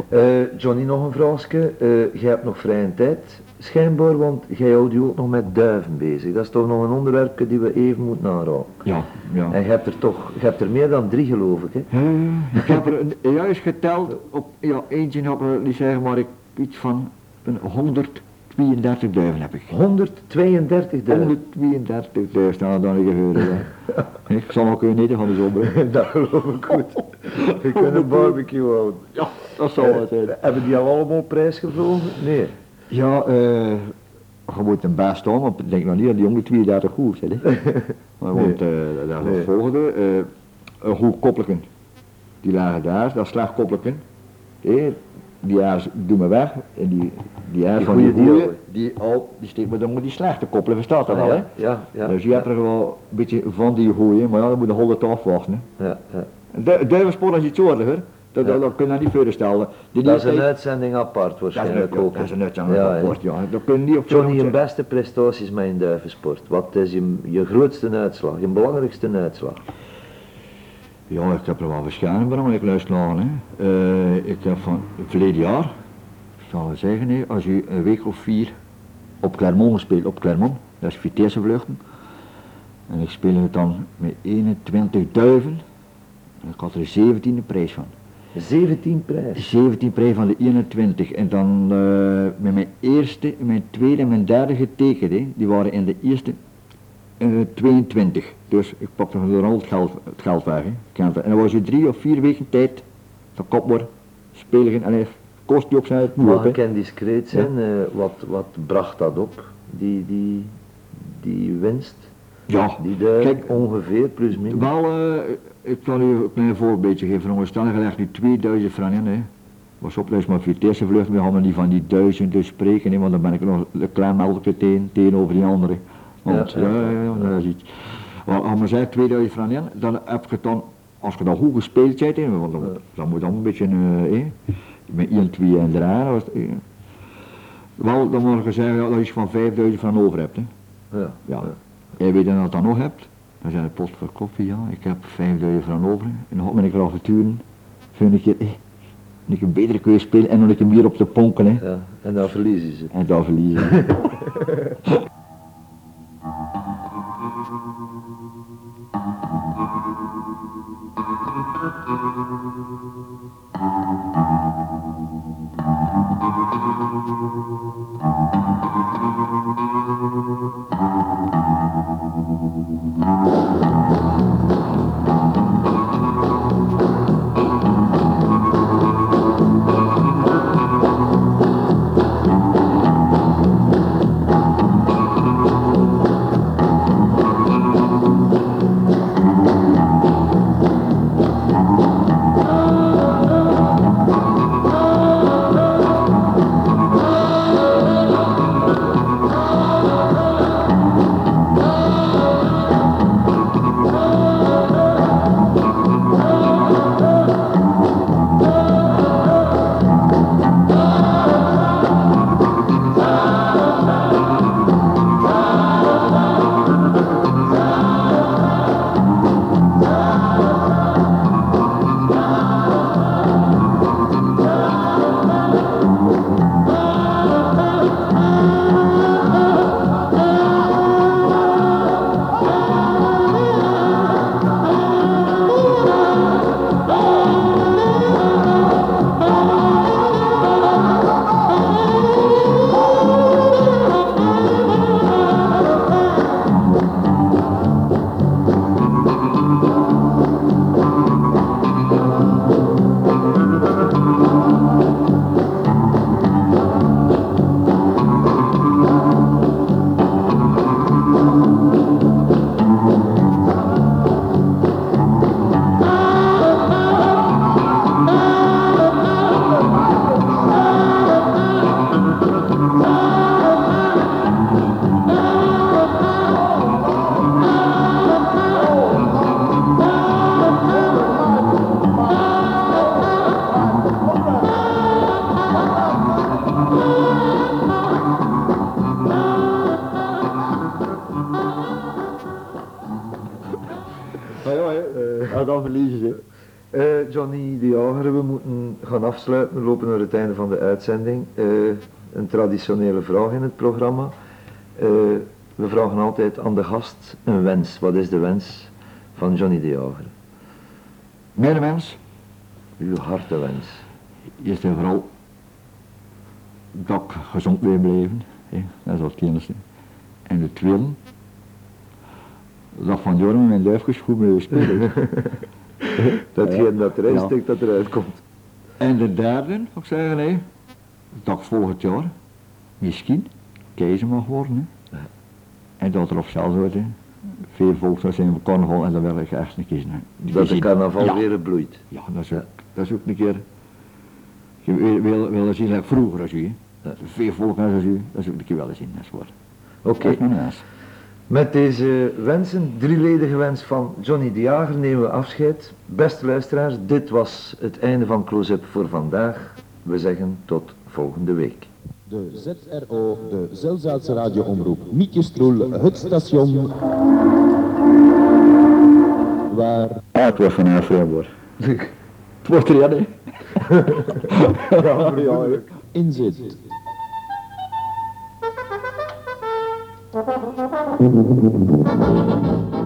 Eh, Johnny, nog een vraagje. Eh jij hebt nog vrije tijd, schijnbaar, want jij houdt je ook nog met duiven bezig. Dat is toch nog een onderwerp die we even moeten aanraken. Ja, ja. En je hebt er toch, je hebt er meer dan drie geloof ik, hè? Eh, ik heb er een- juist geteld, op, ja, eentje er, die zeggen maar ik iets van een 132 duiven heb ik. 132 duiven. 132 duiven, nou dan ik gehoord. Ja. Ik zal nog kunnen eten van de zomer. dat geloof ik goed. Je kunt een barbecue houden. Ja, dat zal wel zijn. Eh, hebben die al allemaal prijsgevlogen? Nee. Ja, eh, je moet een baas staan, want ik denk nog niet dat die jongen 32 goed zijn. Want, eh dat is Nee. het volgende. eh, een goed koppelken. Die lagen daar, dat is slecht koppelken. Die jaars doen me weg. En die, die Die van die goeie die al, die steekt me dan met die slechte koppelen, verstaat dat Ah, wel hè? ja, ja, ja. dus je hebt er wel een beetje van die goeie, maar ja, dan moet je de hele dag wachten. Hè. Ja, ja. En du- Duivenspoor is iets oorliger. Dat, dat, dat kun je niet voorstellen. Die Dat is een uitzending apart waarschijnlijk ook. dat is een uitzending Ja, ja. Dat kun je niet op Johnny, je beste prestaties met een duivensport. Wat is je, je grootste uitslag, je belangrijkste uitslag? Ja, ik heb er wel verschillende belangrijke. Hè. Eh, ik heb van verleden jaar, ik zal het zeggen, hè, als u een week of vier op Clermont gespeeld, op Clermont, dat is Vitesse vluchten. En ik speel het dan met 21 duiven. En ik had er 17e prijs van. 17 prijs. 17 prijs van de 21. En dan eh, met mijn eerste, mijn tweede en mijn derde getekend, hè, die waren in de eerste eh, 22. Dus ik pakte al het geld, het geld weg. Hè. En dan was je drie of vier weken tijd, dan kop maar, spelen en kost je ook zijn het Mag ik en discreet zijn? eh, wat, wat bracht dat op, die, die, die winst? Ja, Die kijk, ongeveer, plus min. wel, eh, ik kan u een klein voorbeeldje geven. Jongens, stel je legt nu 2000 frank in. Hè. Was op, is maar Vitesse vlucht, we gaan niet van die duizenden spreken, hè, want dan ben ik nog een klein meldje tegen, tegenover die andere. Want, Ja, ja, ja, dat is iets. Maar als men zegt 2000 frank in, dan heb je dan, als je dan goed gespeeld hè, want dan, dan moet dan een beetje, eh, met 1, 2 en 3, dan was het, eh, wel, dan moet je zeggen ja, dat je van 5000 van over hebt. Hè. Ja. Ja. En weet je dat dan nog hebt? Dan zijn de post voor koffie, ja. Ik heb 5000 van over. En dan men ik al geturen. Vind ik je, eh, ik een betere je spelen en dan ik hem hier op de ponken, hè. Ja, en dan verliezen ze. En dan verliezen. Ja, dan verliezen ze. Eh, Johnny de Jager, we moeten gaan afsluiten. We lopen naar het einde van de uitzending. Eh, een traditionele vraag in het programma. Eh, we vragen altijd aan de gast een wens. Wat is de wens van Johnny de Jager? Mijn mens, Uw hartewens. eerst en vooral dat ik gezond weer blijven. Hè. Dat is al het. En de tweede, dat van Jorm mijn duifjes goed mee spelen. Datgene dat erin Ja. steekt, dat eruit komt. En de derde, zou ik zeggen, hè, dat volgend jaar misschien keizer mag worden. Hè. En dat er op zelfs wordt, hè, veel volk zou zijn op carnaval en dan wil ik echt een. Die Dat de carnaval ja, weer bloeit. Ja, dat is, ook, dat is ook een keer. Je wil, wil, zien, like vroeger als u, veel volk als u, dat is ook een keer wel eens zien, dat is. Oké. Dat. Met deze wensen, drieledige wens van Johnny de Jager, nemen we afscheid. Beste luisteraars, dit was het einde van Close-Up voor vandaag. We zeggen tot volgende week. De ZRO, de Zelzaatse radioomroep Mietje Stroel, het station waar haar voor. Het wordt er, ja, nee. in zit. Thank you.